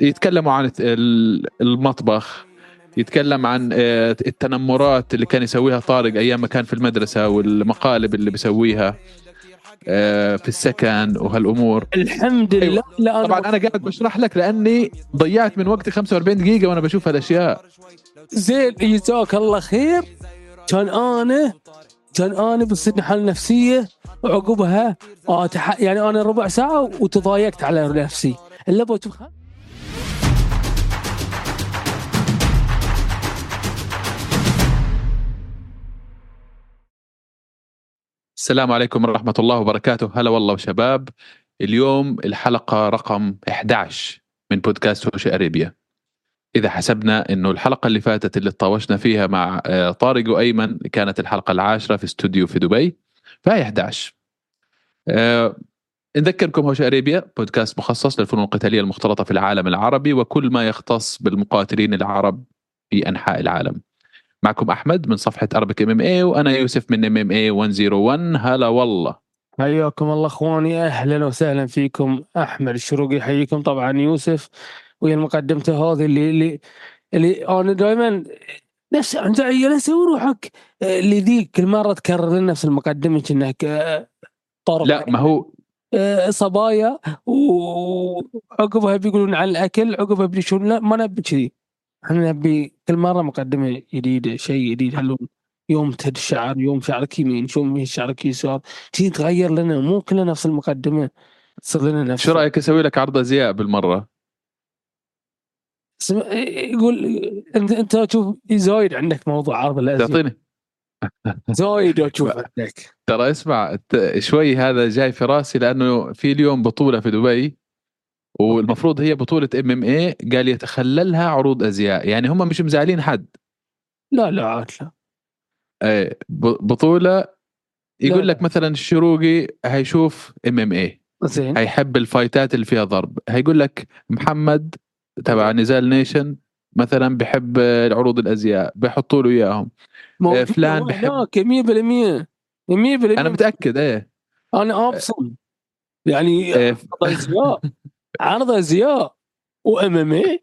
يتكلموا عن المطبخ يتكلم عن آه، التنمرات اللي كان يسويها طارق أيام ما كان في المدرسة والمقالب اللي بيسويها آه، في السكن وهالأمور. الحمد لله أيوة. لا طبعا أنا قاعد بشرح لك لأني ضيعت من وقتي 45 دقيقة وأنا بشوف هالأشياء. زين جزاك الله خير. كان أنا كان أنا بصير حالة نفسية وعقبها يعني أنا ربع ساعة وتضايقت على نفسي. إلا بوتو السلام عليكم ورحمة الله وبركاته. هلا والله وشباب اليوم الحلقة رقم 11 من بودكاست هوش أريبيا. إذا حسبنا أنه الحلقة اللي فاتت اللي تطاوشنا فيها مع آه، طارق وأيمن كانت الحلقة العاشرة في استوديو في دبي فهي 11 أه نذكركم هوش أريبيا بودكاست مخصص للفنون القتالية المختلطة في العالم العربي وكل ما يختص بالمقاتلين العرب في أنحاء العالم. معكم أحمد من صفحة أربك إم إم اي وأنا يوسف من إم إم اي 101 هلا والله. حياكم الله أخواني. أهلا وسهلا فيكم أحمد الشروقي يحييكم طبعا يوسف ويا مقدمته هذه اللي اللي اللي أنا دائما نفس أنت أسوي روحك. اللي ذي كل مرة تكرر نفس المقدمة انك آه، طرق لا ما هو آه، صبايا وعقبها بيقولون عن الأكل عقبها بيشون لا ما نبي كذي. إحنا نبي كل مرة مقدمة جديدة شيء جديد. هل يوم تهد الشعر يوم شعرك يمين يوم شعرك يسار تيجي تغير لنا مو كلنا نفس المقدمة تصير لنا نفس شو رأيك أسوي لك عرض أزياء بالمرة؟ سم... يقول انت أنت تشوف زايد عندك موضوع عرض الأزياء. تعطيني. زايد أشوف عندك. ترى اسمع شوي هذا جاي في راسي لأنه في اليوم بطولة في دبي. والمفروض هي بطولة MMA قال يتخللها عروض أزياء. يعني هم مش مزعلين حد. لا لا عاد لا. إيه بطولة يقول لك مثلا الشروقي هيشوف MMA زين. هيحب الفايتات اللي فيها ضرب. هيقول لك محمد تبع نزال نيشن مثلا بحب العروض الأزياء بيحطوا له إياهم. إيه، فلان بحب 100% 100% أنا متأكد إيه. أنا أبصم. يعني إيه. عرض أزياء و MMA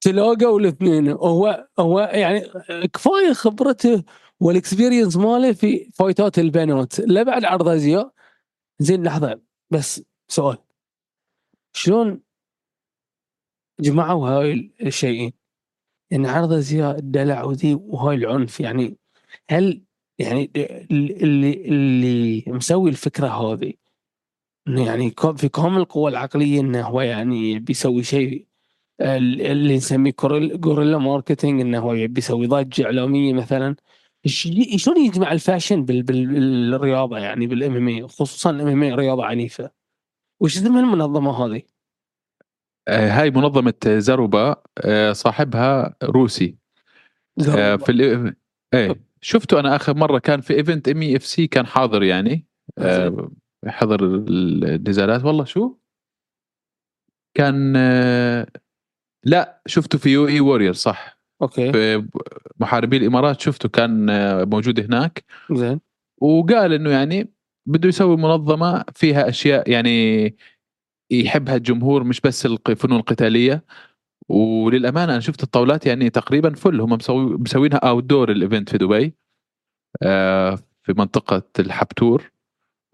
تلاقوا الاثنين. هو هو يعني كفاية خبرته وال experience ماله في فايتات البنات. لا بعد عرض أزياء. زين لحظة بس سؤال. شلون جمعوا هاي الشيئين؟ يعني عرض أزياء الدلع وذي وهاي العنف يعني هل يعني اللي اللي مسوي الفكرة هذه يعني في كامل القوة العقلية إنه هو يعني بيسوي شيء اللي نسميه غوريلا ماركتينج إنه هو بيسوي ضجة إعلامية مثلا. شلون يجمع ال fashion بالرياضة يعني بال MMA خصوصا ال MMA رياضة عنيفة. وش اسم المنظمة هذه؟ آه، هاي منظمة زروبا آه، صاحبها روسي. آه، في ال... إيه شفته أنا آخر مرة كان في event MFC كان حاضر يعني. حضر النزالات. والله شو؟ كان لا شفته في UAE Warrior صح. okay. في محاربي الإمارات شفته كان موجود هناك. زين. وقال إنه يعني بده يسوي منظمة فيها أشياء يعني يحبها الجمهور مش بس الفنون القتاليه وللأمانة أنا شفت الطاولات يعني تقريبا full هم مسوي مسوينها outdoor ال event في دبي آه، في منطقة الحبتور.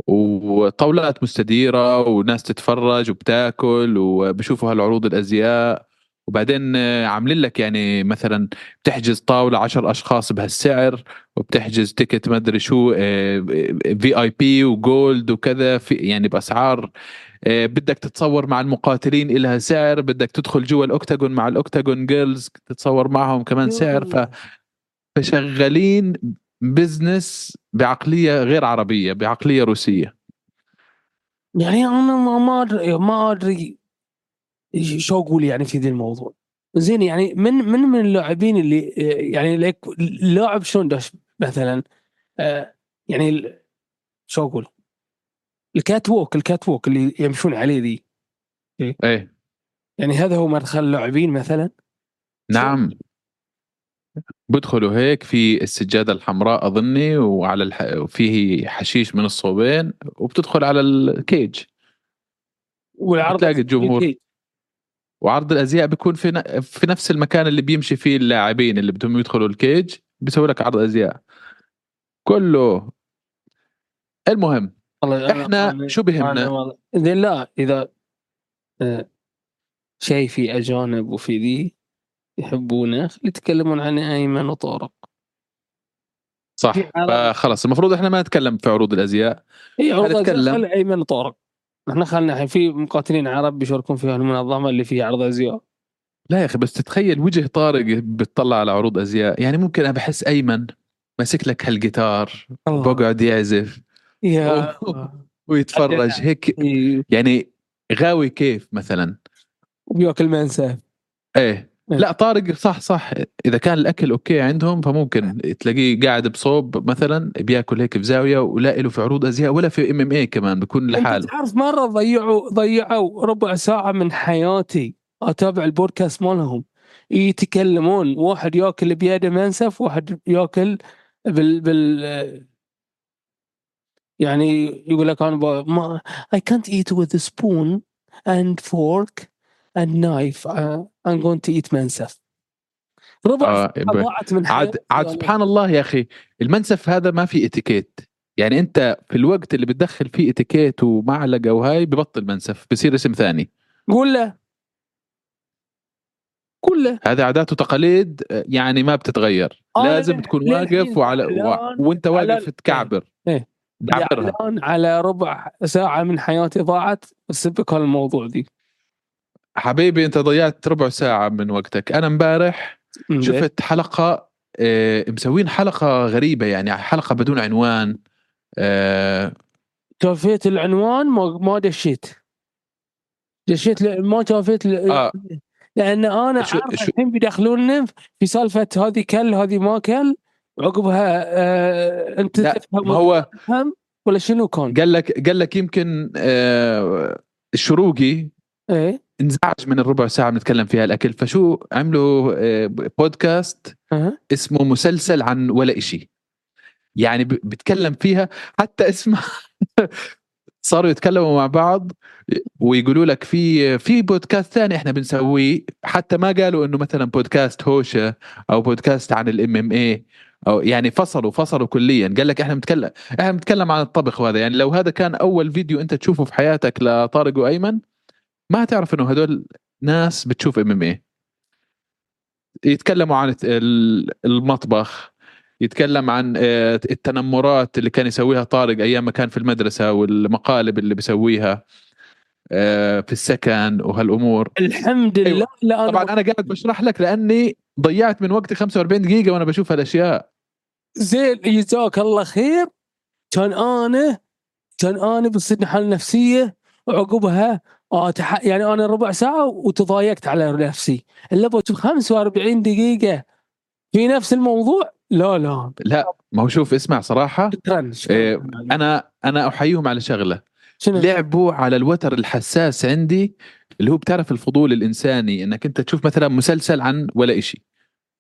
وطاولات مستديرة وناس تتفرج وبتاكل وبشوفوا هالعروض الأزياء. وبعدين عاملين لك يعني مثلا بتحجز طاولة 10 أشخاص بهالسعر وبتحجز ticket ما أدري شو VIP و gold وكذا في يعني بأسعار آه، بدك تتصور مع المقاتلين إلها سعر بدك تدخل جوا ال octagon مع ال octagon girls تتصور معهم كمان سعر. ف فشغالين business بعقلية غير عربية بعقلية روسية. يعني أنا ما ما ادري ما أدري شو أقول يعني في ذي الموضوع. زين يعني من من من اللاعبين اللي يعني اللاعب شلون داش مثلا؟ آه يعني شو أقول؟ ال catwalk ال catwalk اللي يمشون عليه ذي. إيه. يعني هذا هو مدخل اللاعبين مثلا؟ نعم. بدخلوا هيك في السجادة الحمراء أظني وعلى الح... وفيه حشيش من الصوبين وبتدخل على ال cage. والعرض تلاقي الجمهور. وعرض الأزياء بيكون في ن- في نفس المكان اللي بيمشي فيه اللاعبين اللي بدهم يدخلوا الكيج بيسوي لك عرض أزياء. كله. المهم إحنا أنا- شو بهمنا؟ لا إذا آه، شيء في أجانب وفي ذي يحبونه يتكلمون عن أيمن وطارق. صح فخلص المفروض إحنا ما نتكلم في عروض الأزياء. إي عروض خلي أيمن وطارق. إحنا خلنا الحين في مقاتلين عرب بيشاركون في المنظمة اللي فيها عرض أزياء. لا يا أخي بس تتخيل وجه طارق بتطلع على عروض أزياء. يعني ممكن أنا بحس أيمن ماسك لك هالجيتار الله بقعد يعزف يا ويتفرج. هيك يعني غاوي كيف مثلا؟ وبياكل منسف إيه. لا طارق صح صح. إذا كان الأكل okay عندهم فممكن تلاقيه قاعد بصوب مثلا بياكل هيك في زاويه ولا له في عروض أزياء ولا في MMA كمان بيكون أنت لحاله. تعرف مرة ضيعوا ضيعوا ربع ساعة من حياتي أتابع البودكاست مالهم. يتكلمون واحد ياكل بيده منسف واحد ياكل بال بال يعني يقول لك أنا ب- ما I can't eat with a spoon and fork and knife uh, I'm going to eat منسف ربع آه، ضاعت من عاد عاد. سبحان الله يا أخي المنسف هذا ما في اتيكيت. يعني أنت في الوقت اللي بتدخل فيه اتيكيت ومعلقة وهاي ببطل منسف بصير اسم ثاني. قول له. قول له. هذا عادات وتقاليد آه، يعني ما بتتغير. أنا لازم ليه- تكون واقف الحين وعلى وع- وأنت واقف تكعبر. إيه. دعبرها زعلان على ربع ساعة من حياتي ضاعت بسبب هالموضوع دي حبيبي أنت ضيعت ربع ساعة من وقتك أنا امبارح. شفت حلقة آه، مسوين حلقة غريبة يعني حلقة بدون عنوان آه، توفيت العنوان ما ما دشيت دشيت ما توفيت. آه. لأن أنا شو- عارف شو- الحين بيدخلوننا في سالفة هذه كل هذه ما كل عقبها آه أنت تفهم هو تفهم ولا شنو كان؟ قال لك قال لك يمكن آه، الشروقي إيه. انزعج من الربع ساعة بنتكلم فيها الأكل. فشو عملوا آه، بودكاست أه. اسمه مسلسل عن ولا إشي. يعني بتكلم فيها حتى اسمها صاروا يتكلموا مع بعض ويقولوا لك في في بودكاست ثاني إحنا بنسويه. حتى ما قالوا إنه مثلا بودكاست هوشة أو بودكاست عن الام إم اي أو يعني فصلوا فصلوا كليا. قال لك إحنا بنتكلم إحنا بنتكلم عن الطبخ وهذا. يعني لو هذا كان أول فيديو أنت تشوفه في حياتك لطارق وأيمن ما تعرف إنه هدول ناس بتشوف إم إم اي يتكلموا عن ال- المطبخ يتكلم عن آه، التنمرات اللي كان يسويها طارق أيام ما كان في المدرسة والمقالب اللي بيسويها آه، في السكن وهالأمور. الحمد لله. أيوة. لا طبعا أنا قاعد بشرح لك لأني ضيعت من وقتي 45 دقيقة وأنا بشوف هالأشياء. زين جزاك الله خير. كان أنا كان أنا بتصير حالة نفسية وعقبها آه تح... يعني أنا ربع ساعة وتضايقت على نفسي. إلا بشوف 45 دقيقة في نفس الموضوع؟ لا لا. لا ما هو شوف اسمع صراحة. إيه، أنا أنا أحييهم على شغلة. شنو؟ لعبوا على الوتر الحساس عندي اللي هو بتعرف الفضول الإنساني إنك أنت تشوف مثلا مسلسل عن ولا إشي.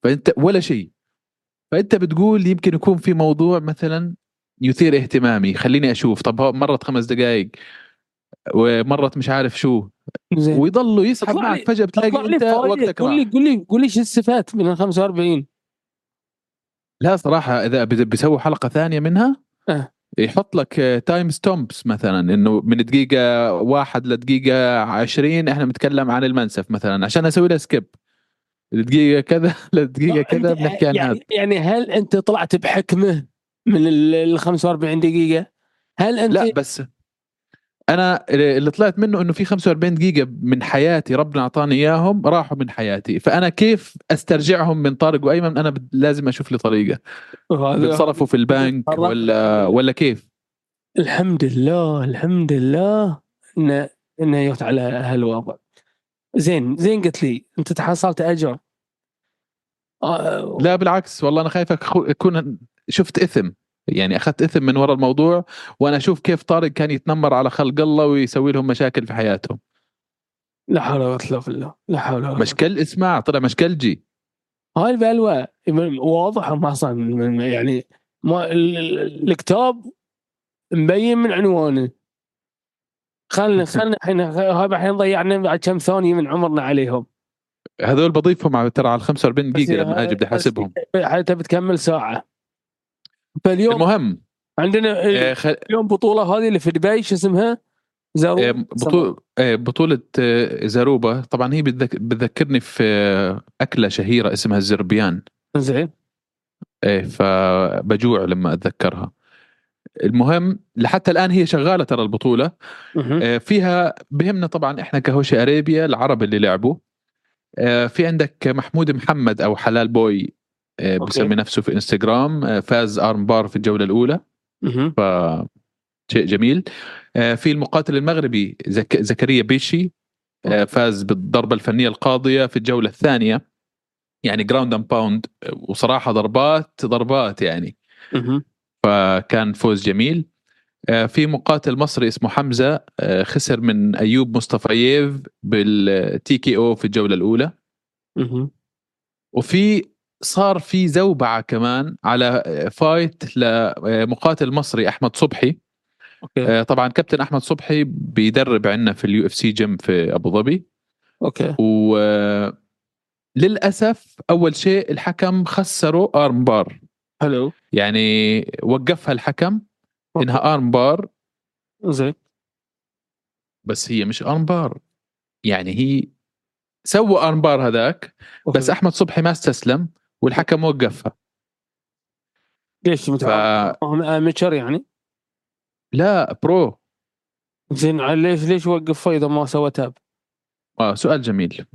فأنت ولا شيء. فأنت بتقول يمكن يكون في موضوع مثلا يثير اهتمامي خليني أشوف. طب مرت خمس دقائق ومرت مش عارف شو زين ويضلوا يسحب معك فجأة بتلاقي أنت. وقتك قول لي قول لي قول لي شو استفدت من ال 45 لا صراحة إذا بي- بيسووا حلقة ثانية منها أه. يحط لك time stamps مثلا إنه من دقيقة واحد لدقيقة عشرين إحنا بنتكلم عن المنسف مثلا عشان أسوي له skip دقيقه كذا لدقيقة كذا بنحكي عن هذا يعني, يعني هل أنت طلعت بحكمة من ال 45 دقيقة؟ هل أنت لا بس أنا اللي طلعت منه إنه في 45 دقيقه من حياتي ربنا أعطاني إياهم راحوا من حياتي. فأنا كيف أسترجعهم من طارق وأيمن؟ أنا لازم أشوف لي طريقة. بتصرفوا في البنك ولا ولا كيف؟ الحمد لله الحمد لله إنه انه على هالوضع. زين زين قلت لي أنت تحصلت أجر. آه، لا بالعكس والله أنا خايف اكون شفت إثم. يعني أخذت إثم من وراء الموضوع وأنا أشوف كيف طارق كان يتنمر على خلق الله ويسوي لهم مشاكل في حياتهم. لا حول ولا قوة إلا بالله لا حول ولا قوة مشكل اسمع طلع مشكلجي هاي البلوى واضح ما أصلا يعني ما ال- ال- الكتاب مبين من عنوانه. خلنا خلنا الحين هذا الحين ضيعنا بعد كم ثانية من عمرنا عليهم. هذول بضيفهم على ترى على 45 دقيقة لما أجي بدي أحاسبهم. حتى بتكمل ساعة. فاليوم المهم عندنا آه،. اليوم بطولة هذه اللي في دبي شو اسمها؟ زاروبا. بطولة بطولة آه، زاروبا. طبعا هي بتذك... بتذكرني في أكلة شهيرة اسمها الزربيان. زين. إيه فبجوع لما أتذكرها. المهم لحتى الآن هي شغالة ترى البطولة. مه. فيها بهمنا طبعا إحنا كهوشي أريبيا العرب اللي لعبوا. في عندك محمود محمد أو حلال بوي بسمي نفسه في إنستغرام فاز ارم بار في الجولة الأولى. ف شيء جميل. في المقاتل المغربي زك... زكريا بيشي فاز بالضربة الفنية القاضية في الجولة الثانية. يعني ground and pound وصراحة ضربات ضربات يعني. فكان فوز جميل. في مقاتل مصري اسمه حمزة خسر من أيوب مصطفييف بال TKO في الجولة الأولى. وفي صار في زوبعة كمان على fight لمقاتل مصري أحمد صبحي. okay. طبعا كابتن أحمد صبحي بيدرب عندنا في ال UFC Gym في أبو ظبي. okay. و للأسف أول شيء الحكم خسره arm bar. حلو يعني وقفها الحكم إنها arm bar. زين. بس هي مش arm bar. يعني هي سووا arm bar هذاك. okay. بس أحمد صبحي ما استسلم. والحكم وقفها ليش متعاون هم amateur يعني؟ لا pro زين ليش ليش وقفها إذا ما سوى tap؟ آه سؤال جميل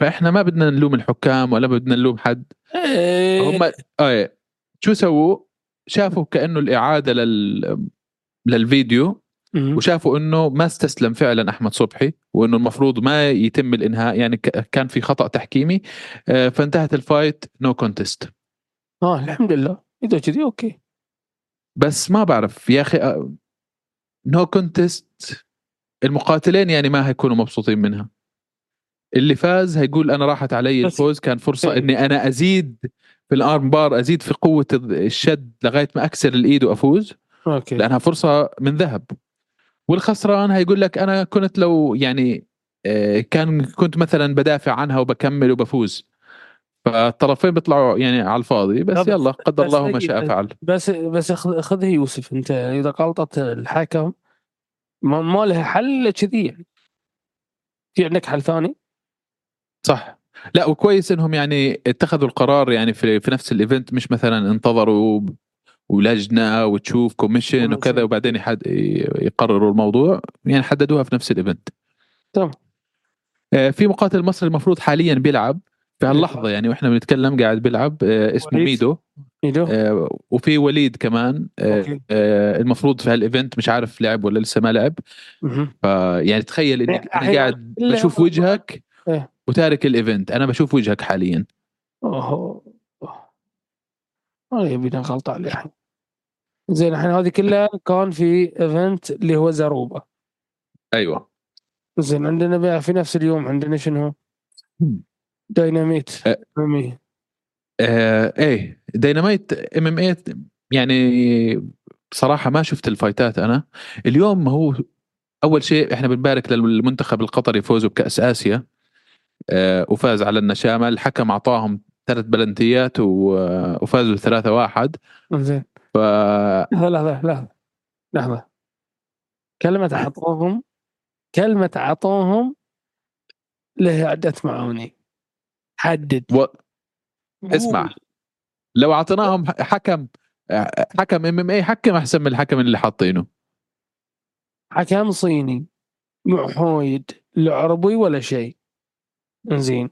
فإحنا ما بدنا نلوم الحكام ولا بدنا نلوم حد إيه. هم آه شو سووا شافوا كأنه الإعادة لل للفيديو. وشافوا إنه ما استسلم فعلا أحمد صبحي وإنه المفروض ما يتم الإنهاء يعني كان في خطأ تحكيمي آه، فانتهت ال fight no contest آه الحمد لله. إذا كذي okay. بس ما بعرف يا أخي no contest المقاتلين يعني ما هيكونوا مبسوطين منها. اللي فاز هيقول أنا راحت علي الفوز كان فرصة إيه. إني أنا أزيد في ال arm bar أزيد في قوة الشد لغاية ما أكسر الإيد وأفوز. okay. لأنها فرصة من ذهب. والخسران هيقول لك أنا كنت لو يعني آه، كان كنت مثلا بدافع عنها وبكمل وبفوز فالطرفين بيطلعوا يعني على الفاضي بس يلا قدر الله ما. شاء فعل بس بس خذ- خذها يوسف أنت إذا غلطت الحكم ما, ما لها حل كذي يعني في عندك حل ثاني؟ صح لا وكويس إنهم يعني اتخذوا القرار يعني في في نفس ال event مش مثلا انتظروا ولجنة وتشوف commission. وكذا وبعدين يحد يقرروا الموضوع يعني حددوها في نفس ال event تمام. آه، في مقاتل مصري المفروض حاليا بيلعب في هاللحظة يعني وإحنا بنتكلم قاعد بيلعب آه، اسمه وليد. ميدو ايدو آه، وفي وليد كمان آه، المفروض في هال event مش عارف لعب ولا لسه ما لعب مهم. فيعني تخيل إنك أنا أحيانا قاعد بشوف وجهك إيه. وتارك ال event أنا بشوف وجهك حاليا أوه ما يبينا غلطة عليه الحين زين الحين هذه كلها كان في event اللي هو زاروبا أيوه زين عندنا بقى في نفس اليوم عندنا شنو؟ دايناميت أه. أمي. آه إيه ديناميت MMA يعني بصراحة ما شفت ال fights ات أنا اليوم هو أول شيء إحنا بنبارك للمنتخب القطري فوزه بكأس آسيا وفاز على النشامة الحكم أعطاهم ثلاث بلنتيات وفازوا 3 واحد. زين ف لحظة لحظة لحظة لحظة. كلمة أعطوهم كلمة أعطوهم لها عدة معاني. حدد. و... اسمع. لو اعطيناهم حكم حكم إم إم اي حكم أحسن من الحكم اللي حاطينه. حكم صيني. محايد لا عربي ولا شيء. زين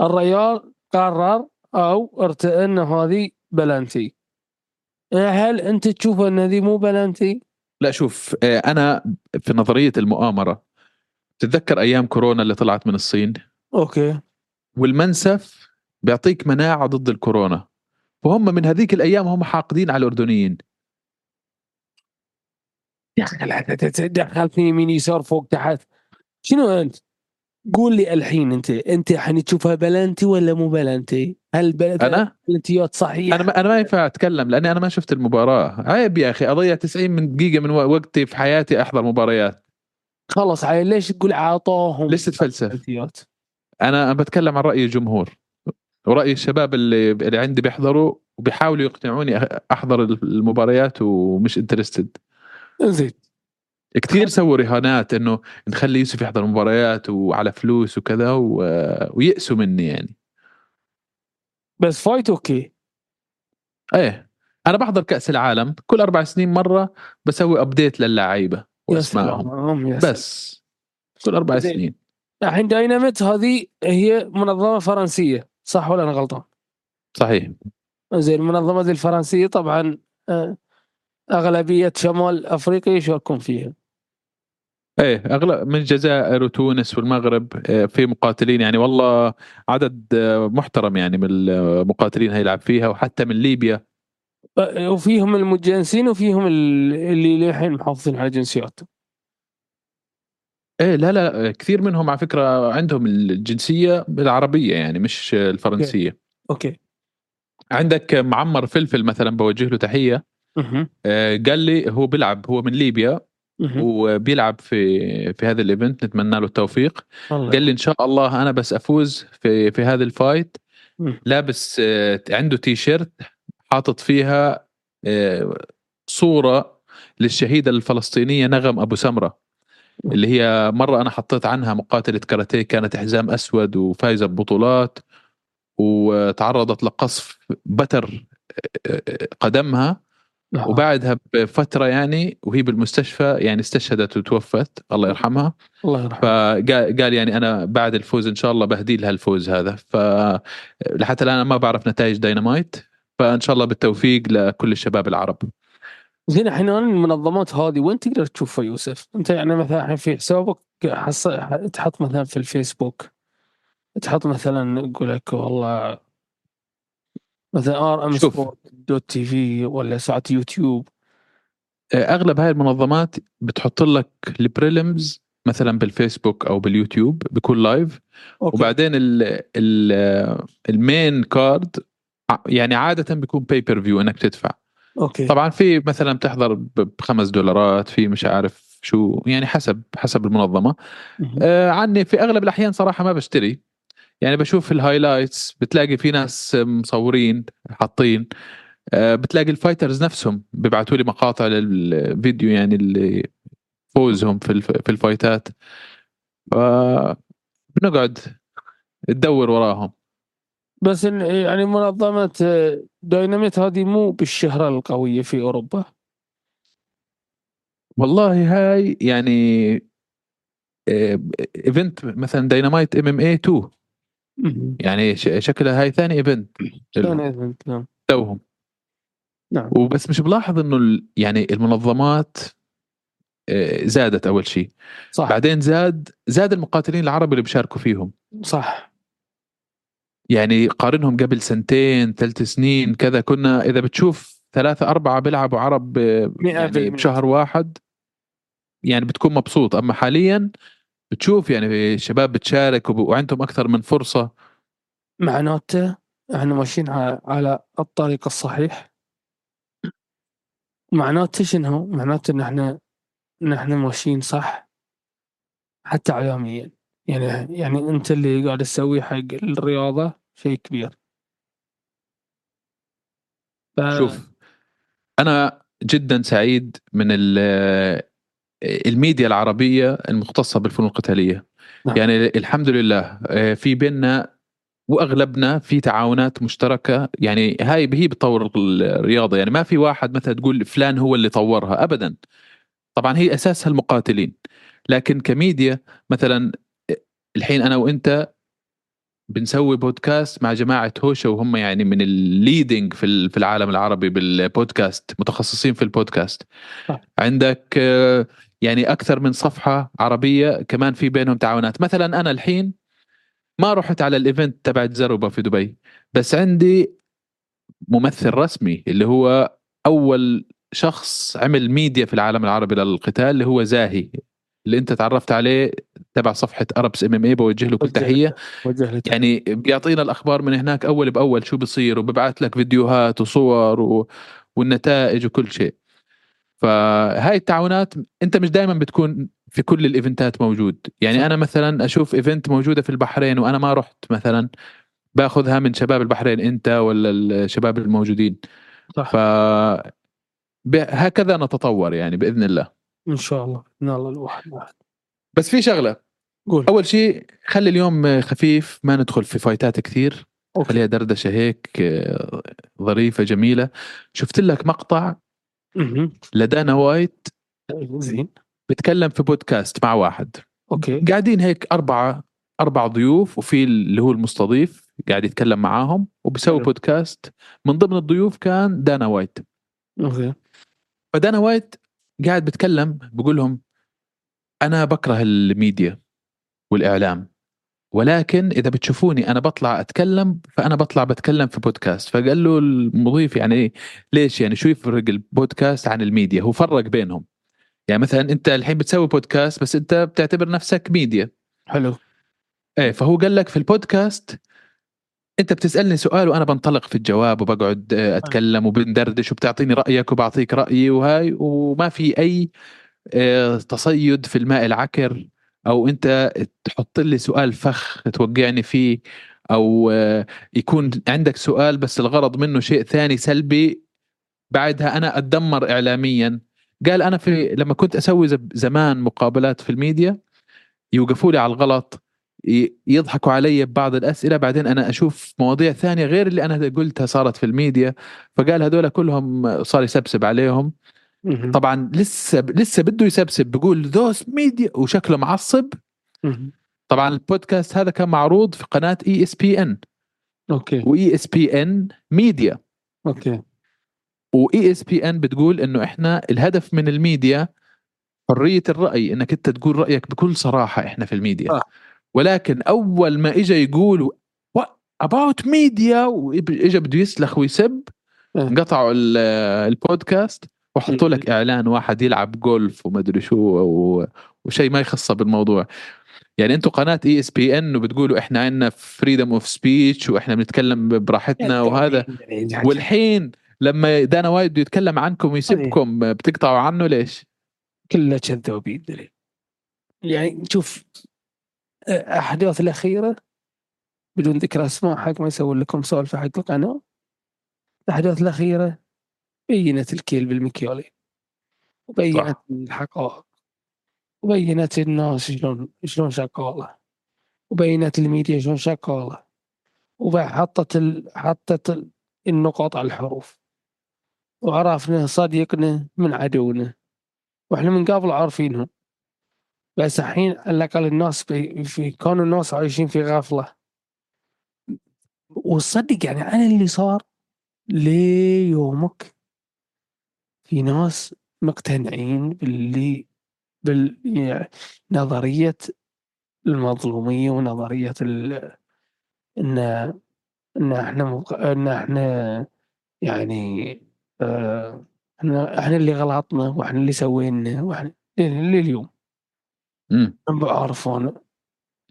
الريال قرر أو ارتأى ان هذه بلانتي. هل أنت تشوف أن هذه مو بلانتي؟ لا شوف آه، أنا في نظرية المؤامرة تتذكر أيام كورونا اللي طلعت من الصين؟ أوكي. والمنسف بيعطيك مناعة ضد الكورونا. وهم من هذيك الأيام هم حاقدين على الأردنيين. تدخل في يمين يسار فوق تحت. شنو أنت؟ قول لي الحين أنت أنت الحين تشوفها بلانتي ولا مو بلانتي؟ هل بل- أنا؟ صحيحة؟ أنا ما أنا ما ينفع أتكلم لأني أنا ما شفت المباراة. عيب يا أخي أضيع 90 من دقيقة من وقتي في حياتي أحضر مباريات. خلص علي ليش تقول عطوهم ليش تتفلسف؟ أنا بتكلم عن رأي الجمهور. ورأي الشباب اللي اللي عندي بيحضروا وبيحاولوا يقنعوني أحضر المباريات ومش interested زين كثير سووا رهانات إنه نخلي يوسف يحضر مباريات وعلى فلوس وكذا و... ويأسوا مني يعني بس fight أوكي إيه أنا بحضر كأس العالم كل أربع سنين مرة بسوي update للعيبة يا وأسمائهم. بس كل أربع. سنين الحين دايناميت هذه هي منظمة فرنسية صح ولا أنا غلطان؟ صحيح زين المنظمه دي الفرنسية طبعا آه، أغلبية شمال أفريقيا يشاركون فيها إيه أغلب من الجزائر وتونس والمغرب إيه، في مقاتلين يعني والله عدد آه، محترم يعني من المقاتلين هيلعب فيها وحتى من ليبيا. آه، وفيهم المتجنسين وفيهم ال- اللي للحين محافظين على جنسياتهم إيه لا لا كثير منهم على فكرة عندهم الجنسية العربية يعني مش الفرنسية. أوكي. عندك معمر فلفل مثلا بوجه له تحية. مهم. آه، قال لي هو بيلعب هو من ليبيا. وبيلعب في في هذا ال event نتمنى له التوفيق. قال لي إن شاء الله أنا بس أفوز في في هذا ال fight. لابس آه، عنده تي شيرت حاطط فيها آه، صورة للشهيدة الفلسطينية نغم أبو سمرة اللي هي مرة أنا حطيت عنها مقاتلة كاراتيه كانت حزام أسود وفايزة ببطولات وتعرضت لقصف بتر آه، قدمها. آه. وبعدها بفترة يعني وهي بالمستشفى يعني استشهدت وتوفت الله يرحمها الله يرحمه فقال قال يعني أنا بعد الفوز إن شاء الله بهدي لها الفوز هذا ف لحتى الآن ما بعرف نتائج داينامايت فإن شاء الله بالتوفيق لكل الشباب العرب زين الحين المنظمات هذه وين تقدر تشوفها يوسف؟ أنت يعني مثلا الحين في حسابك حص... تحط مثلا في الفيسبوك تحط مثلا يقول لك والله مثلا آر أم شوف. سبورت دوت تي في ولا ساعات يوتيوب أغلب هاي المنظمات بتحط لك ال prelims مثلا بالفيسبوك أو باليوتيوب بيكون live okay. وبعدين ال ال ال main card يعني عادة بيكون pay-per-view إنك تدفع okay طبعا في مثلا بتحضر بخمس دولارات في مش عارف شو يعني حسب حسب المنظمة. آه عني في أغلب الأحيان صراحة ما بشتري يعني بشوف ال highlights بتلاقي في ناس مصورين حاطين آه بتلاقي ال fighters نفسهم بيبعتوا لي مقاطع للفيديو يعني اللي فوزهم في في ال fights ات. بنقعد تدور وراهم. بس يعني منظمة آه، دايناميت هذه مو بالشهرة القوية في أوروبا. والله هاي يعني آه، event مثلا داينامايت MMA 2 مهم. يعني شكلها هاي ثاني إيفنت. ثاني إيفنت، نعم. توهم. نعم. وبس مش بلاحظ إنه يعني المنظمات آه، زادت أول شيء صح. بعدين زاد زاد المقاتلين العرب اللي بيشاركوا فيهم. صح. يعني قارنهم قبل سنتين ثلاث سنين كذا. كنا إذا بتشوف ثلاثة أربعة بيلعبوا عرب آه، يعني. بشهر واحد يعني بتكون مبسوط. أما حاليا بتشوف يعني شباب بتشارك وعندهم أكثر من فرصة؟ معناته إحنا ماشيين على, الطريق الصحيح. معناته شنو؟ معناته إن إحنا إن إحنا ماشيين صح حتى اعلاميا. يعني يعني أنت اللي قاعد تسويه حق الرياضة شيء كبير. ف... شوف أنا جدا سعيد من الميديا العربية المختصة بالفنون القتالية. نعم. يعني الحمد لله آه، في بيننا وأغلبنا في تعاونات مشتركة. يعني هاي هي بتطور الرياضة. يعني ما في واحد مثلا تقول فلان هو اللي طورها ابدا. طبعا هي أساسها المقاتلين. لكن كميديا مثلا الحين أنا وأنت بنسوي بودكاست مع جماعة هوشة وهم يعني من ال leading في في العالم العربي بالبودكاست متخصصين في البودكاست. عندك آه، يعني أكثر من صفحة عربية كمان في بينهم تعاونات. مثلا أنا الحين ما رحت على ال event تبع زروبا في دبي بس عندي ممثل رسمي اللي هو أول شخص عمل ميديا في العالم العربي للقتال اللي هو زاهي اللي أنت تعرفت عليه تبع صفحة أربس MMA بوجه له كل تحية. يعني بيعطينا الأخبار من هناك أول بأول شو بصير وببعث لك فيديوهات وصور و... والنتائج وكل شيء. فهاي التعاونات انت مش دائما بتكون في كل ال event ات موجود. يعني صح. أنا مثلا أشوف event موجودة في البحرين وأنا ما رحت مثلا باخذها من شباب البحرين أنت ولا الشباب الموجودين. صح. ف هكذا نتطور يعني بإذن الله. إن شاء الله باذن الله الواحد. واحد بس في شغلة. قول. أول شيء خلي اليوم خفيف ما ندخل في fights ات كثير. Okay. خليها دردشة هيك آه، ظريفة جميلة. شفت لك مقطع. لدانا وايت زين. بتكلم في بودكاست مع واحد. Okay. قاعدين هيك أربعة أربع ضيوف وفي اللي هو المستضيف قاعد يتكلم معاهم وبسوي حلو. بودكاست. من ضمن الضيوف كان دانا وايت. Okay. فدانا وايت قاعد بتكلم بقول لهم أنا بكره الميديا والإعلام. ولكن إذا بتشوفوني أنا بطلع أتكلم فأنا بطلع بتكلم في بودكاست. فقال له المضيف يعني إيه ليش يعني شو يفرق البودكاست عن الميديا؟ هو فرق بينهم. يعني مثلا أنت الحين بتسوي بودكاست بس أنت بتعتبر نفسك ميديا. حلو. إيه فهو قال لك في البودكاست أنت بتسألني سؤال وأنا بنطلق في الجواب وبقعد آه، أتكلم وبندردش وبتعطيني رأيك وبعطيك رأيي وهاي وما في أي آه، تصيد في الماء العكر أو أنت تحط لي سؤال فخ توقعني فيه أو آه، يكون عندك سؤال بس الغرض منه شيء ثاني سلبي بعدها أنا أتدمر اعلاميا. قال أنا في لما كنت أسوي زمان مقابلات في الميديا يوقفوا لي على الغلط يضحكوا علي ببعض الأسئلة بعدين أنا أشوف مواضيع ثانية غير اللي أنا قلتها صارت في الميديا. فقال هذول كلهم صار يسبسب عليهم. طبعا لسه لسه بده يسبسب بيقول those media وشكله معصب. طبعا البودكاست هذا كان معروض في قناة ESPN okay. و ESPN media. okay. و ESPN بتقول إنه إحنا الهدف من الميديا حرية الرأي إنك أنت تقول رأيك بكل صراحة إحنا في الميديا. صح. ولكن أول ما اجى يقول about media واجى بده يسلخ ويسب إيه. قطعوا ال- البودكاست. وحطوا لك إعلان واحد يلعب جولف ومدري شو و- وشيء ما يخصه بالموضوع. يعني أنتم قناة ESPN وبتقولوا إحنا عندنا freedom of speech وإحنا بنتكلم براحتنا وهذا. والحين لما دانا وايت بده يتكلم عنكم ويسبكم بتقطعوا عنه ليش؟ كلها كذابين يعني شوف الاحداث الأخيرة بدون ذكر أسماء حق ما يسوي لكم سالفه حق القناة. الأحداث الأخيرة بينت الكيل بالمكيالين وبينت صح. الحقائق وبينت الناس شلون شلون شغاله وبينت الميديا شلون شغاله وحطت ال... حطت ال- النقاط على الحروف. وعرفنا صديقنا من عدونا وإحنا من قبل عارفينهم. بس الحين على الأقل الناس بي... في كانوا الناس عايشين في غفلة. وصدق يعني على اللي صار ليومك في ناس مقتنعين باللي بال يعني نظرية المظلومية ونظرية ال... ان إن إحنا مبق... إن إحنا يعني آه... إحنا اللي غلطنا وإحنا اللي سوينا وإحنا لليوم مم. ما بعرف أنا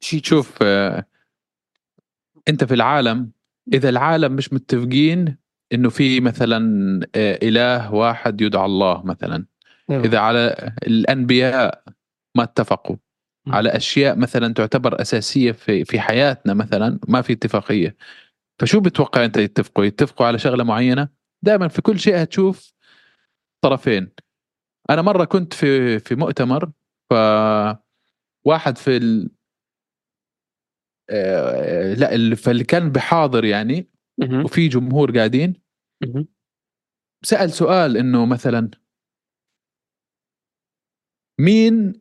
شي شوف آه، أنت في العالم إذا العالم مش متفقين إنه في مثلا آه، إله واحد يدعى الله مثلا. أيوة. إذا على الأنبياء ما اتفقوا. م. على أشياء مثلا تعتبر أساسية في في حياتنا مثلا ما في اتفاقية. فشو بتوقع أنت يتفقوا؟ يتفقوا على شغلة معينة؟ دائما في كل شيء هتشوف طرفين. أنا مرة كنت في في مؤتمر ف واحد في ال... آه، لا اللي كان بحاضر يعني وفي جمهور قاعدين. سأل سؤال إنه مثلا مين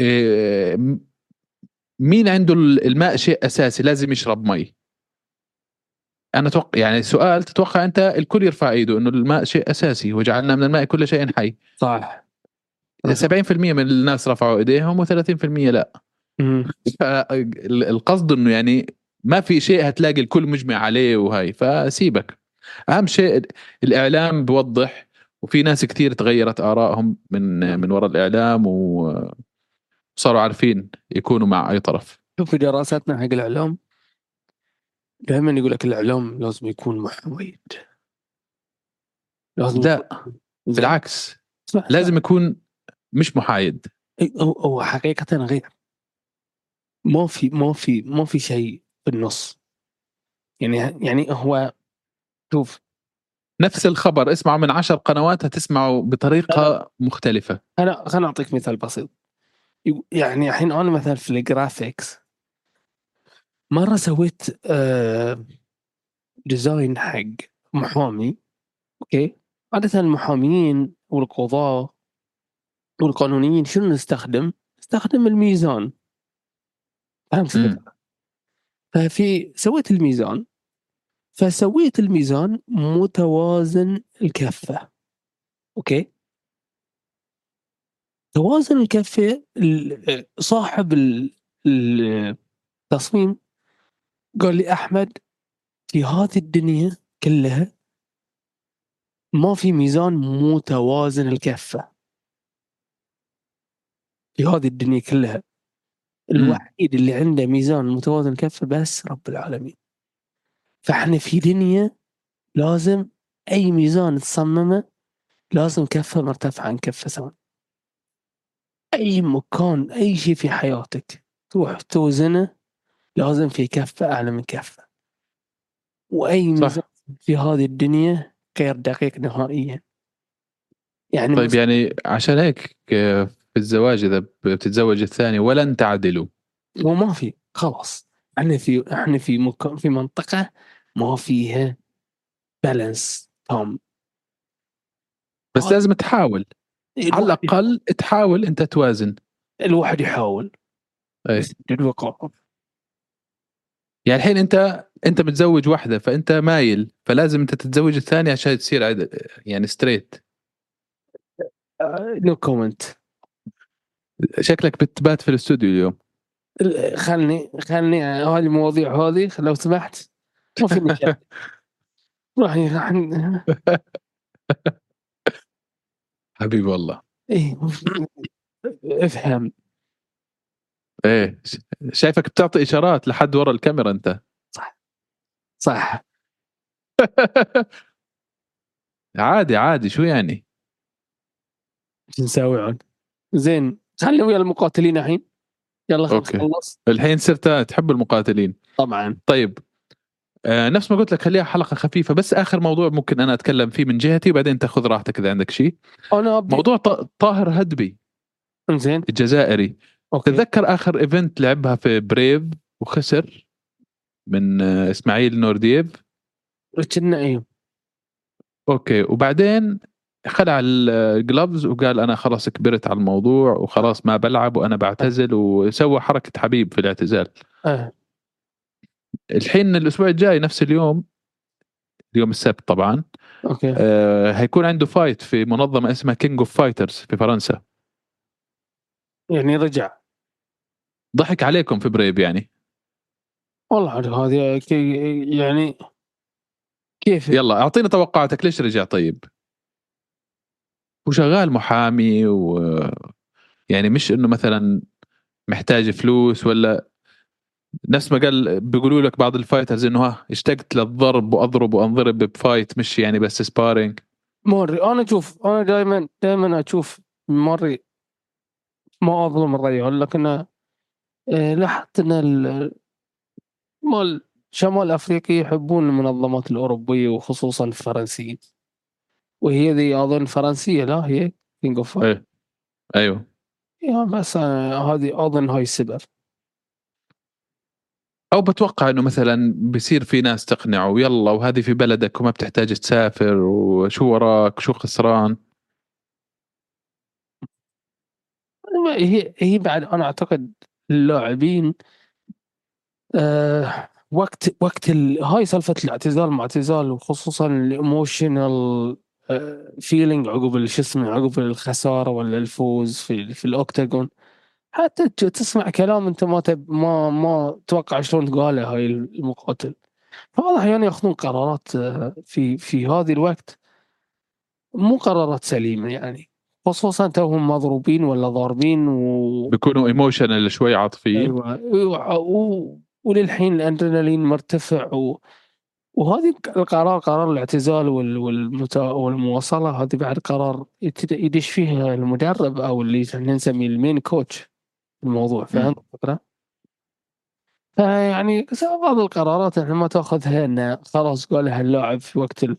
آه، مين عنده الماء شيء أساسي لازم يشرب مي؟ أنا أتوقع يعني سؤال تتوقع أنت الكل يرفع إيده إنه الماء شيء أساسي وجعلنا من الماء كل شيء حي. صح. 70% من الناس رفعوا إيديهم و30% لا. مهم. فالقصد إنه يعني ما في شيء هتلاقي الكل مجمع عليه وهاي فسيبك. أهم شيء الإعلام بوضح وفي ناس كثير تغيرت آرائهم من من وراء الإعلام وصاروا عارفين يكونوا مع أي طرف. شوف في دراساتنا حق الإعلام دائما يقول لك الإعلام لازم يكون محايد لازم لا بالعكس اسمع، لازم يكون مش محايد. هو هو حقيقة غير. ما في ما في ما في شيء بالنص. يعني يعني هو شوف. نفس الخبر اسمعه من عشر قنوات هتسمعه بطريقة مختلفة. أنا خليني أعطيك مثال بسيط. يعني الحين أنا مثلا في ال graphics مرة سويت آه، design حق محامي okay؟ عادة المحامين والقضاه والقانونيين شنو نستخدم؟ نستخدم الميزان. فهمت؟ ففي سويت الميزان فسويت الميزان متوازن الكفة. okay؟ توازن الكفة ال- صاحب ال- التصميم قال لي أحمد في هذه الدنيا كلها ما في ميزان متوازن الكفة. في هذه الدنيا كلها الوحيد اللي عنده ميزان متوازن الكفة بس رب العالمين. فاحنا في دنيا لازم أي ميزان تصممه لازم كفة مرتفعة عن كفة ثانية أي مكان أي شيء في حياتك تروح توزنه لازم في كفة أعلى من كفة. وأي صح. ميزان في هذه الدنيا غير دقيق نهائيا. يعني طيب يعني عشان هيك آه، في الزواج إذا بتتزوج الثاني ولن تعدلوا. وما في خلاص. إحنا في إحنا في مكان في منطقة ما فيها بالانس تام بس لازم تحاول. على الأقل تحاول أنت توازن. الواحد يحاول. ويقارب يعني الحين أنت أنت متزوج واحدة فأنت مايل فلازم أنت تتزوج الثانية عشان تصير يعني straight no comment شكلك بتبات في الاستوديو اليوم. خلني خلني هذه المواضيع هذه لو سمحت. ما في نشاط راح حبيبي والله. إيه افهم. إيه شايفك بتعطي إشارات لحد ورا الكاميرا أنت. صح. عادي عادي شو يعني؟ شو نسوي عاد؟ زين. خلينا ويا المقاتلين الحين. يلا خلص okay. خلص. الحين صرت تحب المقاتلين. طبعا. طيب آه نفس ما قلت لك خليها حلقة خفيفة بس آخر موضوع ممكن أنا أتكلم فيه من جهتي وبعدين تأخذ راحتك إذا عندك شيء. أنا ابي موضوع طاهر هدبي. زين الجزائري. okay. تتذكر آخر event لعبها في Brave وخسر من آه إسماعيل نوردييف؟ كنا إيه. okay وبعدين خلع ال gloves وقال أنا خلاص كبرت على الموضوع وخلاص ما بلعب وأنا بعتزل وسوى حركة حبيب في الاعتزال. آه. الحين الأسبوع الجاي نفس اليوم اليوم السبت طبعا okay. آه هيكون عنده fight في منظمة اسمها King of Fighters في فرنسا. يعني رجع. ضحك عليكم في Brave يعني. والله هذه يعني كيف؟ يلا أعطينا توقعاتك ليش رجع طيب؟ وشغال محامي و يعني مش إنه مثلا محتاج فلوس ولا نفس ما قال بيقولوا لك بعض ال fighters إنه ها اشتقت للضرب وأضرب وأنضرب ب fight مش يعني بس sparring موري أنا أشوف أنا دائما دائما أشوف موري ما أظلم الرجال لكن آه، لاحظت إن ال- مال شمال أفريقيا يحبون المنظمات الأوروبية وخصوصا الفرنسيين. وهي ذي أظن فرنسية لا؟ هي King of إيه. أيوه. بس أنا هذه أظن هاي السبب. أو بتوقع إنه مثلا بصير في ناس تقنعه يلا وهذه في بلدك وما بتحتاج تسافر وشو وراك شو خسران؟ هي هي بعد أنا أعتقد اللاعبين آه وقت وقت ال... هاي سالفة الاعتزال مع اعتزال وخصوصا ال emotional feeling عقب شو اسمه عقب الخسارة ولا الفوز في في ال octagon حتى تسمع كلام أنت ما تب... ما ما تتوقع شلون تقاله هاي المقاتل. فواضح يعني ياخذون قرارات آه، في في هذه الوقت. مو قرارات سليمة يعني. خصوصا توهم مضروبين ولا ضاربين و... بيكونوا emotional شوي عاطفيين. أيوه. و... وللحين الأدرينالين مرتفع و... وهذه القرار قرار الاعتزال والمواصلة هذه بعد قرار يدش فيها المدرب أو اللي إحنا نسميه ال main coach الموضوع فهمت الفكرة؟ فيعني بعض القرارات إحنا ما تأخذها انه خلاص قالها اللاعب في وقت ال...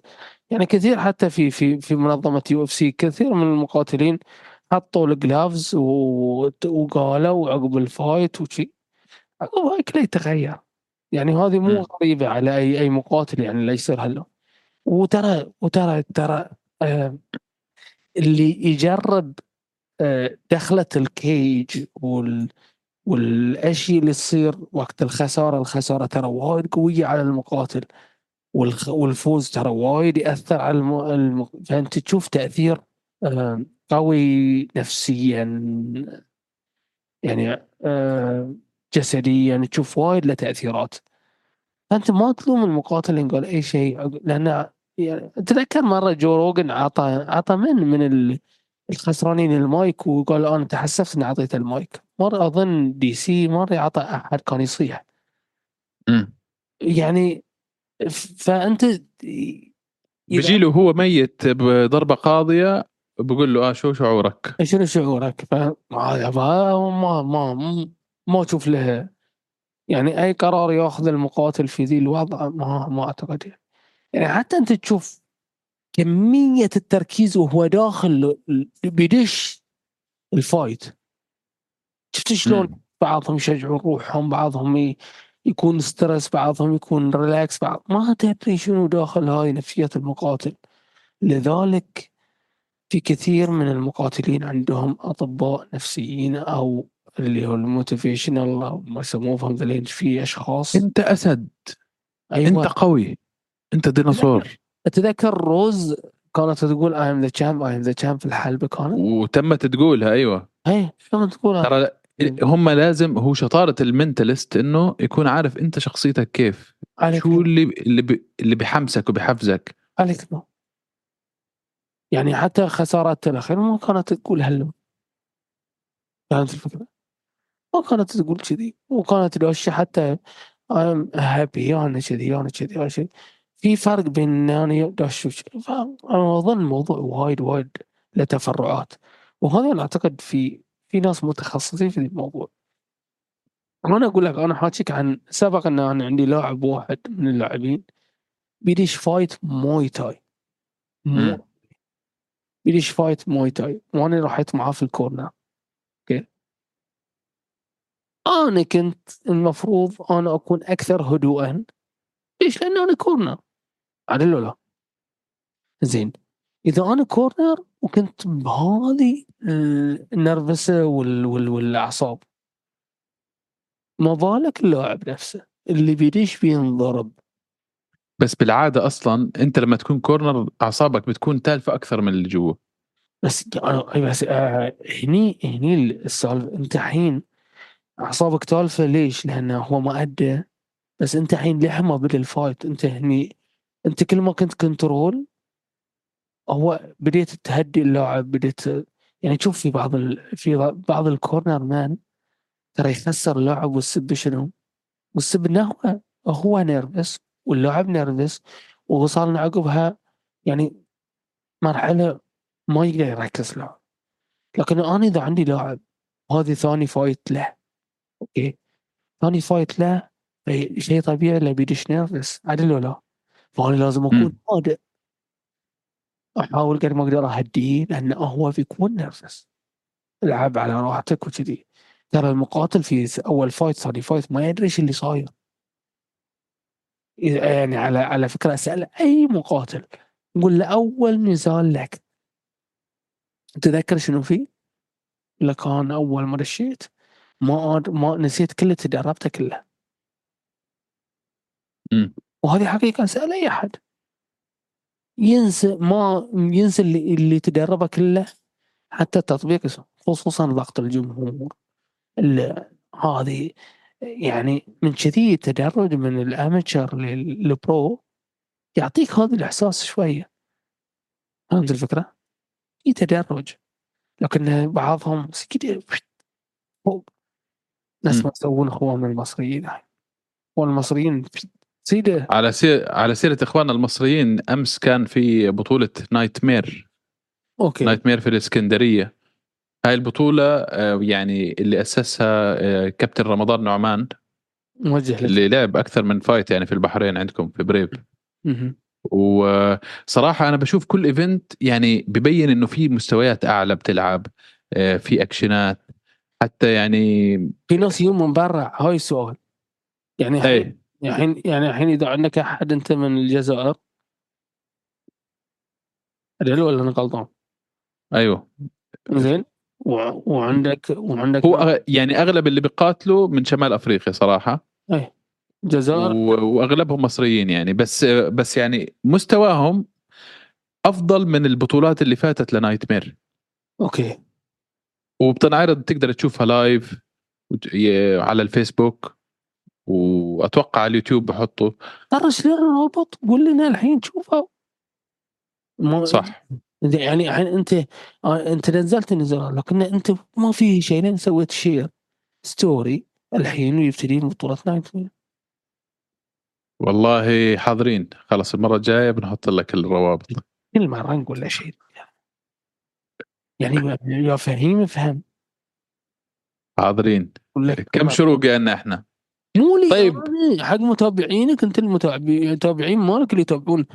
يعني كثير حتى في في في منظمة UFC كثير من المقاتلين حطوا ال gloves وقالوا عقب ال fight وشي. عقب كله يتغير. يعني هذه مو غريبة على اي أي مقاتل يعني لا يصير هلا. وترى وترى ترى آه اللي يجرب آه دخلة ال cage وال والاشياء اللي تصير وقت الخسارة الخسارة ترى وايد قوية على المقاتل. والفوز ترى وايد يأثر على الم... الم... فانت تشوف تأثير آه، قوي نفسيا. يعني آه، جسديا تشوف وايد له تأثيرات فأنت ما تلوم المقاتل إن قال أي شيء لأن يعني اتذكر مرة جو روجن عطى عطى من من ال... الخسرانين المايك وقال أنا تحسفت إني اعطيته المايك مرة أظن DC مرة يعطى أحد كان يصيح يعني فأنت بيجي له هو ميت بضربة قاضية بقول له آه شو شعورك؟ شنو شعورك؟ فما ما ما ما ما أشوف له يعني أي قرار ياخذ المقاتل في ذي الوضع ما ما أعتقد يعني. حتى أنت تشوف كمية التركيز وهو داخل بيدش الفايت. شفت شلون بعضهم يشجعون روحهم بعضهم يكون stress بعضهم يكون relax بعض ما تدري شنو داخل هاي نفسية المقاتل. لذلك في كثير من المقاتلين عندهم أطباء نفسيين أو اللي هو ال motivational ما يسموه ذلين في أشخاص. أنت أسد. أيوة. أنت قوي. أنت ديناصور. اتذكر روز كانت تقول I am the champ I am the champ في الحلبه كانت؟ وتمت تقولها أيوه. اي تمت تقولها ترى هم لازم هو شطارة ال mentalist إنه يكون عارف أنت شخصيتك كيف. عليك شو اللي اللي اللي بيحمسك وبيحفزك عليك نور. يعني حتى خسارات الأخير ما كانت تقول هلو. فهمت الفكرة؟ ما كانت تقول كذي وكانت دوشه حتى I'm happy أنا كذي أنا كذي أنا كذي. في فرق بين ان أنا داش أنا أظن الموضوع وايد وايد له تفرعات. وهذا أنا أعتقد في في ناس متخصصين في الموضوع. وأنا أقول لك أنا حاكيك عن سبق إن أنا عندي لاعب واحد من اللاعبين. بيدش fight Muay Thai مو بيدش fight Muay Thai وأنا رحت معاه في ال corner. أنا كنت المفروض أنا أكون أكثر هدوءا. ليش؟ لأنه أنا كورنر عدل ولا زين. إذا أنا كورنر وكنت بهذه النرفسه وال وال والأعصاب ما بالك اللاعب نفسه اللي بيدش بينضرب؟ بس بالعادة أصلا أنت لما تكون كورنر أعصابك بتكون تالفة أكثر من اللي جوا. بس بس آه هني هني السالفة. أنت الحين أعصابك تالفة ليش؟ لأنه هو ما ادى بس أنت الحين لما بدأ ال fight أنت هني أنت كل ما كنت control هو بديت تهدي اللاعب بديت يعني تشوف في بعض ال... في بعض ال corner man ترى يخسر اللاعب والسبب شنو؟ والسبب إنه هو هو nervous واللاعب nervous ووصلنا عقبها يعني مرحلة ما يقدر يركز له لكن أنا إذا عندي لاعب وهذه ثاني fight له okay. ثاني fight له شيء طبيعي له بيدش nervous عدل ولا فأنا لازم أكون هادئ أحاول قد ما أقدر اهديه لأنه هو بيكون nervous العب على راحتك وكذي. ترى المقاتل في أول fight ثاني fight ما يدري إيش اللي صاير. يعني على على فكرة أسأل أي مقاتل. قول له أول نزال لك. تذكر شنو فيه؟ لكان أول ما دشيت. ما ما نسيت كل تدربته كله. وهذه حقيقة اسأل أي أحد. ينسى ما ينسى اللي, اللي تدربه كله حتى التطبيق خصوصا ضغط الجمهور. هذه يعني من كذي التدرج من الأماتشر للبرو. يعطيك هذا الإحساس شوية. فهمت الفكرة؟ في تدرج. لكن بعضهم ناس ما يسوون اخوان المصريين. والمصريين سيدة. على سير على سيرة إخواننا المصريين أمس كان في بطولة Nightmare okay. Nightmare في الإسكندرية. هاي البطولة آه، يعني اللي أسسها آه، كابتن رمضان نعمان موجه لك اللي لعب أكثر من fight يعني في البحرين عندكم في Brave. مهم. وصراحة أنا بشوف كل event يعني ببين إنه في مستويات أعلى بتلعب آه، في اكشنات حتى يعني في ناس يجون من برا هاي السؤال. يعني الحين إيه. يعني الحين إذا عندك أحد أنت من الجزائر. أدري ولا أنا غلطان؟ أيوه. زين. و- وعندك وعندك هو يعني أغلب اللي بيقاتلوا من شمال أفريقيا صراحة. جزائر. و- وأغلبهم مصريين يعني. بس بس يعني مستواهم أفضل من البطولات اللي فاتت ل Nightmare okay. وبتنعرض تقدر تشوفها live على الفيسبوك. وأتوقع على اليوتيوب بحطوا ترى شلون الرابط قول لنا الحين شوفها ما صح. يعني الحين أنت آه، أنت نزلت نزل لكن أنت ما في شيء لين سويت share story الحين ويبتدين بطولة Night. والله حاضرين. خلاص المرة الجاية بنحط لك الروابط. كل مرة نقول له شيء. يعني يا فهيم افهم حاضرين. كم شروق عندنا إحنا؟ مو لي طيب. حق متابعينك انت المتابعين مالك اللي يتابعون.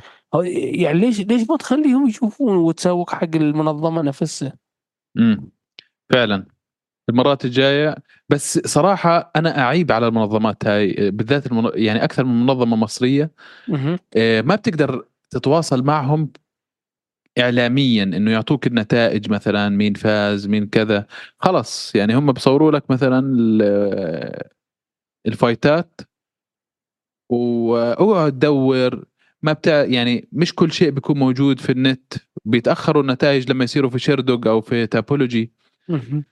يعني ليش ليش ما تخليهم يشوفون وتسوق حق المنظمة نفسها؟ امم فعلا. المرات الجاية. بس صراحة أنا أعيب على المنظمات هاي بالذات المن... يعني أكثر من منظمة مصرية. آه، ما بتقدر تتواصل معهم اعلاميا إنه يعطوك النتائج مثلا مين فاز مين كذا. خلص يعني هم بصوروا لك مثلا ال- الفايتات. واقعد دور ما بتاع يعني مش كل شيء بيكون موجود في النت. بيتأخروا النتائج لما يصيروا في شيردوج أو في تابولوجي.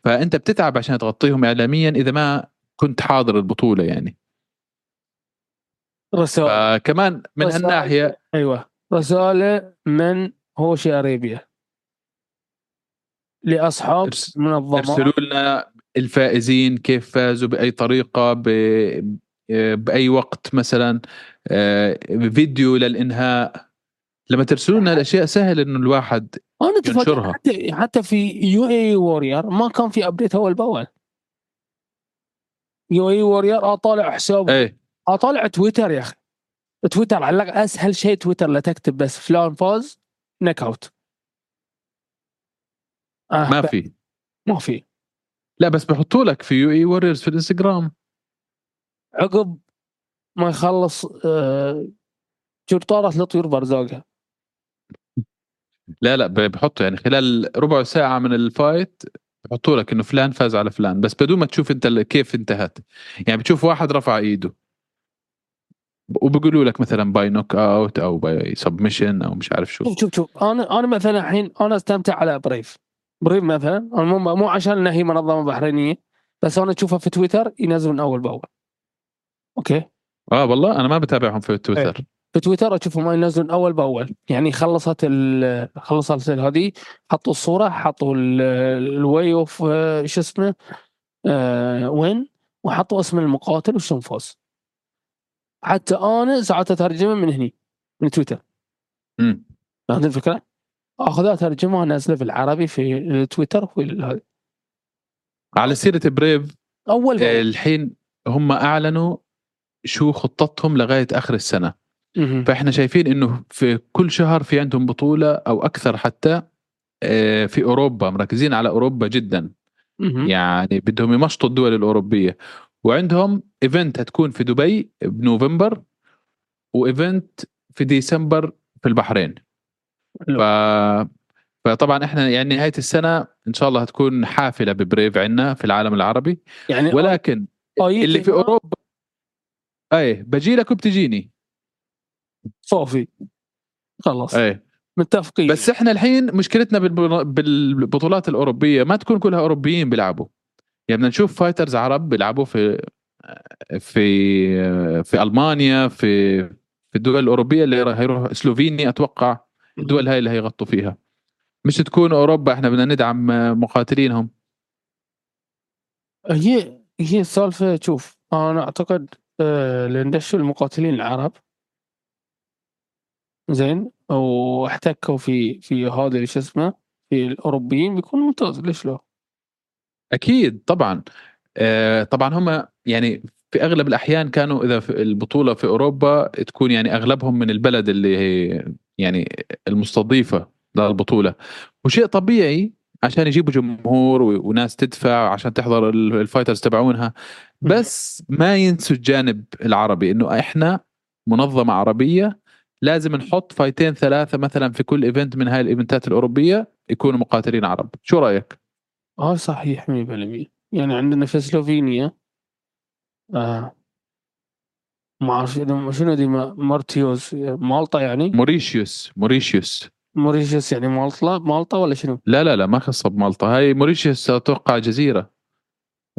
فأنت بتتعب عشان تغطيهم اعلاميا إذا ما كنت حاضر البطولة يعني. رسالة فكمان من رسائل. هالناحيه أيوه. رسالة من هوشي أريبيا. لأصحاب إرس- منظمات إرسلوا لنا الفائزين كيف فازوا بأي طريقة ب... بأي وقت مثلا آه، فيديو للإنهاء. لما ترسلوا لنا الأشياء سهل إنه الواحد أنا ينشرها. حتى حتى في UAE Warrior ما كان في update اول باول UAE Warrior اطالع حساب إيه. اطالع تويتر يا أخي. تويتر على الأقل أسهل شيء تويتر لا تكتب بس. فلان فاز. knockout. آه ما في. ما في. لا بس بحطوا لك في UAE Warriors في الانستغرام. عقب ما يخلص آه جرطارة لطيور برزاقها لا لا بحطوا يعني خلال ربع ساعة من ال fight بحطوا لك إنه فلان فاز على فلان. بس بدون ما تشوف أنت كيف انتهت. يعني بتشوف واحد رفع إيده. وبيقولوا لك مثلا by knockout أو by submission أو مش عارف شو. شوف شوف شوف. أنا أنا مثلا الحين أنا أستمتع على بريف بريف مثلا أنا مو مو عشان إنها هي منظمة بحرينية بس أنا أشوفها في تويتر ينزلون أول بأول. أوكي؟ آه والله أنا ما بتابعهم في تويتر. في تويتر أشوفهم ينزلون أول بأول. يعني خلصت خلصت هذه حطوا الصورة حطوا ال way of شو اسمه آه وين وحطوا اسم المقاتل وشلون فاز حتى أنا ساعات أترجمه من هني من تويتر. امم فهمت الفكرة؟ اخذها ترجمه انزله بالعربي في التويتر في على سيرة بريف أول باول الحين هم أعلنوا شو خطتهم لغاية آخر السنة. مهم. فإحنا شايفين إنه في كل شهر في عندهم بطولة أو أكثر حتى آه، في أوروبا مركزين على أوروبا جدا. مهم. يعني بدهم يمشطوا الدول الأوروبية. وعندهم event هتكون في دبي بنوفمبر و event في ديسمبر في البحرين. ف... فطبعا إحنا يعني نهاية السنة إن شاء الله هتكون حافلة ببريف عندنا في العالم العربي. يعني ولكن آيتي اللي في اوروبا إيه بجي لك وبتجيني. صافي. خلاص. إيه. متفقين. بس إحنا الحين مشكلتنا بالب- بالبطولات الأوروبية ما تكون كلها أوروبيين بيلعبوا. يعني بدنا نشوف fighters عرب بيلعبوا في في في ألمانيا في في الدول الأوروبية اللي راح يروح سلوفينيا أتوقع الدول هاي اللي هيغطوا فيها. مش تكون أوروبا إحنا بدنا ندعم مقاتلينهم. هي هي السالفة شوف أنا أعتقد آه، لأن دشوا المقاتلين العرب. زين واحتكوا في في هذا شو اسمه في الأوروبيين بيكون ممتاز. ليش لا؟ أكيد طبعا. آه، طبعا هم يعني في أغلب الأحيان كانوا إذا في البطولة في أوروبا تكون يعني أغلبهم من البلد اللي هي يعني المستضيفة للبطولة. وشيء طبيعي عشان يجيبوا جمهور وناس تدفع عشان تحضر ال fighters تبعونها. بس ما ينسوا الجانب العربي إنه إحنا منظمة عربية لازم نحط fight ين ثلاثة مثلا في كل event من هاي ال event ات الأوروبية يكونوا مقاتلين عرب. شو رأيك؟ آه صحيح 100% يعني عندنا في سلوفينيا آه ما أعرف شنو دي مارتيوس مالطا يعني؟ موريشيوس موريشيوس. موريشيوس يعني مالطا مالطا ولا شنو؟ لا لا لا ما خصها بمالطا هاي موريشيوس أتوقع جزيرة.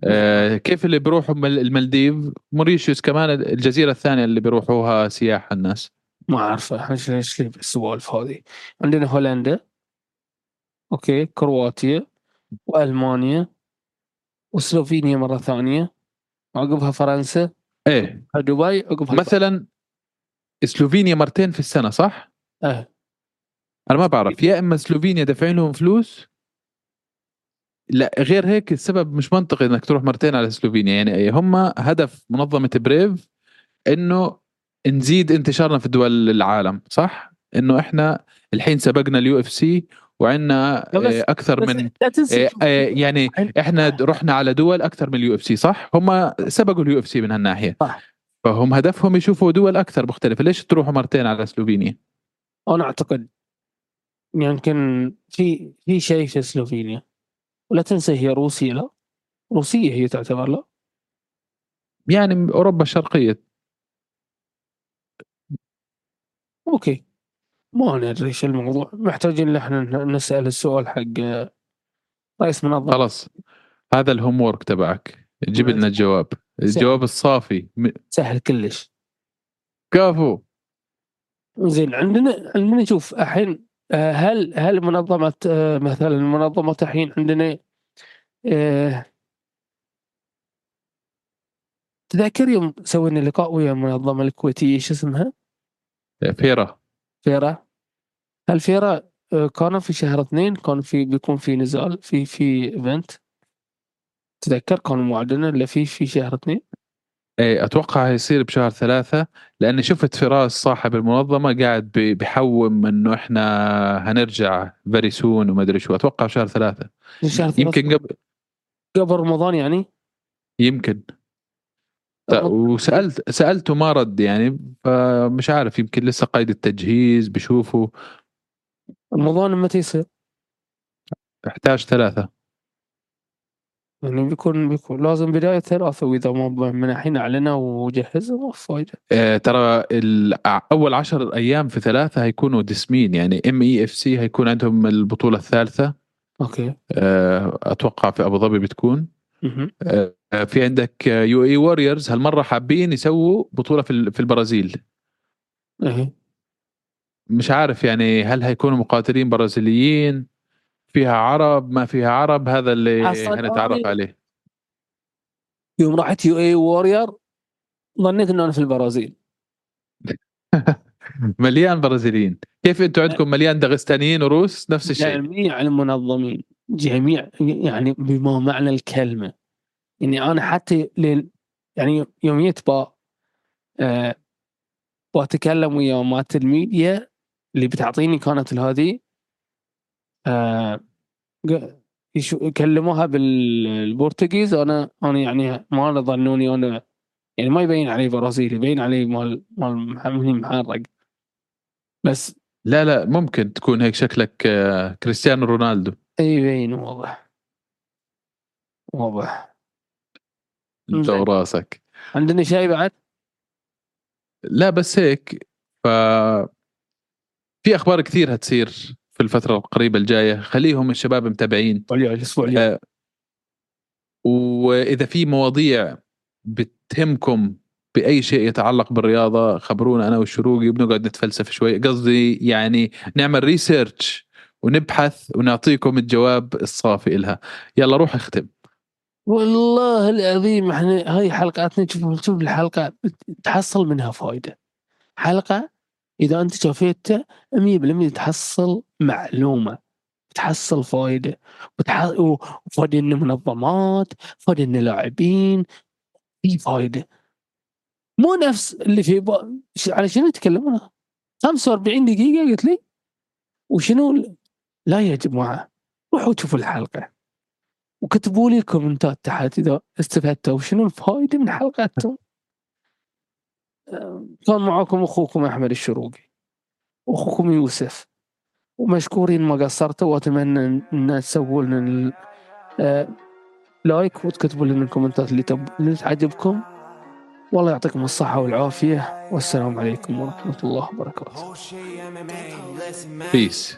آه كيف اللي بيروحوا المالديف؟ موريشيوس كمان الجزيرة الثانية اللي بيروحوها سياحه الناس. ما أعرف إيش السوالف هذه. عندنا هولندا أوكي كرواتيا. والمانيا وسلوفينيا مرة ثانية عقبها فرنسا. إيه. دبي عقبها مثلا سلوفينيا مرتين في السنة صح؟ إيه أنا ما بعرف يا إما سلوفينيا دافعين لهم فلوس لا غير هيك السبب مش منطقي إنك تروح مرتين على سلوفينيا. يعني هم هدف منظمة بريف إنه نزيد انتشارنا في دول العالم صح؟ إنه إحنا الحين سبقنا ال UFC وعندنا أكثر من آه، آه، يعني إحنا رحنا على دول أكثر من ال UFC صح؟ هم سبقوا ال UFC من هالناحية. صح. فهم هدفهم يشوفوا دول أكثر مختلفة. ليش تروحوا مرتين على سلوفينيا؟ أنا أعتقد يمكن في في شيء في سلوفينيا. ولا تنسى هي روسيا لا. روسية هي تعتبر لا. يعني أوروبا الشرقية. أوكي. ما ندري إيش الموضوع. محتاجين إحنا نسأل السؤال حق رئيس منظمه خلاص. هذا ال homework تبعك. جيب لنا الجواب. الجواب الصافي. سهل كلش. كافو. زين عندنا عندنا شوف الحين آه، هل هل منظمة آه، مثلا منظمة الحين عندنا آه، تذكر يوم سوينا لقاء ويا المنظمة الكويتية شو اسمها؟ فيرا. فيرا هل فيرا كانوا في شهر اثنين كان في بيكون في نزال في في event تذكر كانوا موعدين الا في في شهر اثنين؟ إيه أتوقع هيصير بشهر ثلاثة لاني شفت فراس صاحب المنظمة قاعد بحوم إنه إحنا هنرجع very soon وما أدري شو. أتوقع شهر ثلاثة. شهر يمكن قبل قبل رمضان يعني؟ يمكن. وسالت سألته ما رد يعني فمش عارف يمكن لسه قيد التجهيز بشوفوا رمضان متى يصير؟ احتاج ثلاثة. يعني بيكون بيكون لازم بداية ثلاثة وإذا ما من الحين أعلنوا وجهزوا ما في فايدة. آه ترى أول عشر أيام في ثلاثة هيكونوا دسمين يعني MAFC هيكون عندهم البطولة الثالثة. أوكي. آه أتوقع في أبو ظبي بتكون. في عندك UAE Warriors هالمرة حابين يسووا بطولة في البرازيل. إيه. مش عارف يعني هل هيكونوا مقاتلين برازيليين؟ فيها عرب؟ ما فيها عرب؟ هذا اللي هنتعرف عليه. يوم رحت UAE Warrior ظنيت إنه أنا في البرازيل. مليان برازيليين. كيف أنتم عندكم مليان داغستانيين وروس؟ نفس الشيء. جميع المنظمين. جميع يعني بما معنى الكلمة. يعني أنا حتى لين يعني يوم يتبع أه واتكلم ويا مات الميديا اللي بتعطيني كانت هذه آه كلموها بالبرتغيز أنا أنا يعني ما ظنوني أنا يعني ما يبين علي برازيلي يبين علي مال مال محرق. بس لا لا ممكن تكون هيك شكلك آه، كريستيانو رونالدو. يبين واضح. واضح. انت وراسك. عندنا شيء بعد؟ لا بس هيك. ف في أخبار كثير هتصير في الفترة القريبة الجاية. خليهم الشباب متابعين. الأسبوع آه وإذا في مواضيع بتهمكم بأي شيء يتعلق بالرياضة خبرونا أنا والشروقي بنقعد نتفلسف شوي. قصدي يعني نعمل ريسيرش ونبحث ونعطيكم الجواب الصافي لها يلا روح اختم. والله العظيم إحنا هاي حلقاتنا شوف شوف الحلقة تحصل منها فائده حلقة إذا أنت شفيته 100% تحصل معلومة تحصل فايدة. وتح... وفايدة إن منظمات فايدة إن لاعبين في فايدة. مو نفس اللي في ب... على شنو يتكلمون؟ 45 دقيقة قلت لي؟ وشنو لا يا جماعة روحوا شوفوا الحلقة. وكتبوا لي كومنتات تحت إذا استفدتوا. وشنو الفائده من حلقتهم؟ كان معاكم أخوكم أحمد الشروقي. واخوكم يوسف. ومشكورين ما قصرتوا. وأتمنى ان تسووا لنا like وتكتبوا لنا الكومنتات اللي, تب... اللي تعجبكم. والله يعطيكم الصحة والعافية. والسلام عليكم ورحمة الله وبركاته. بيس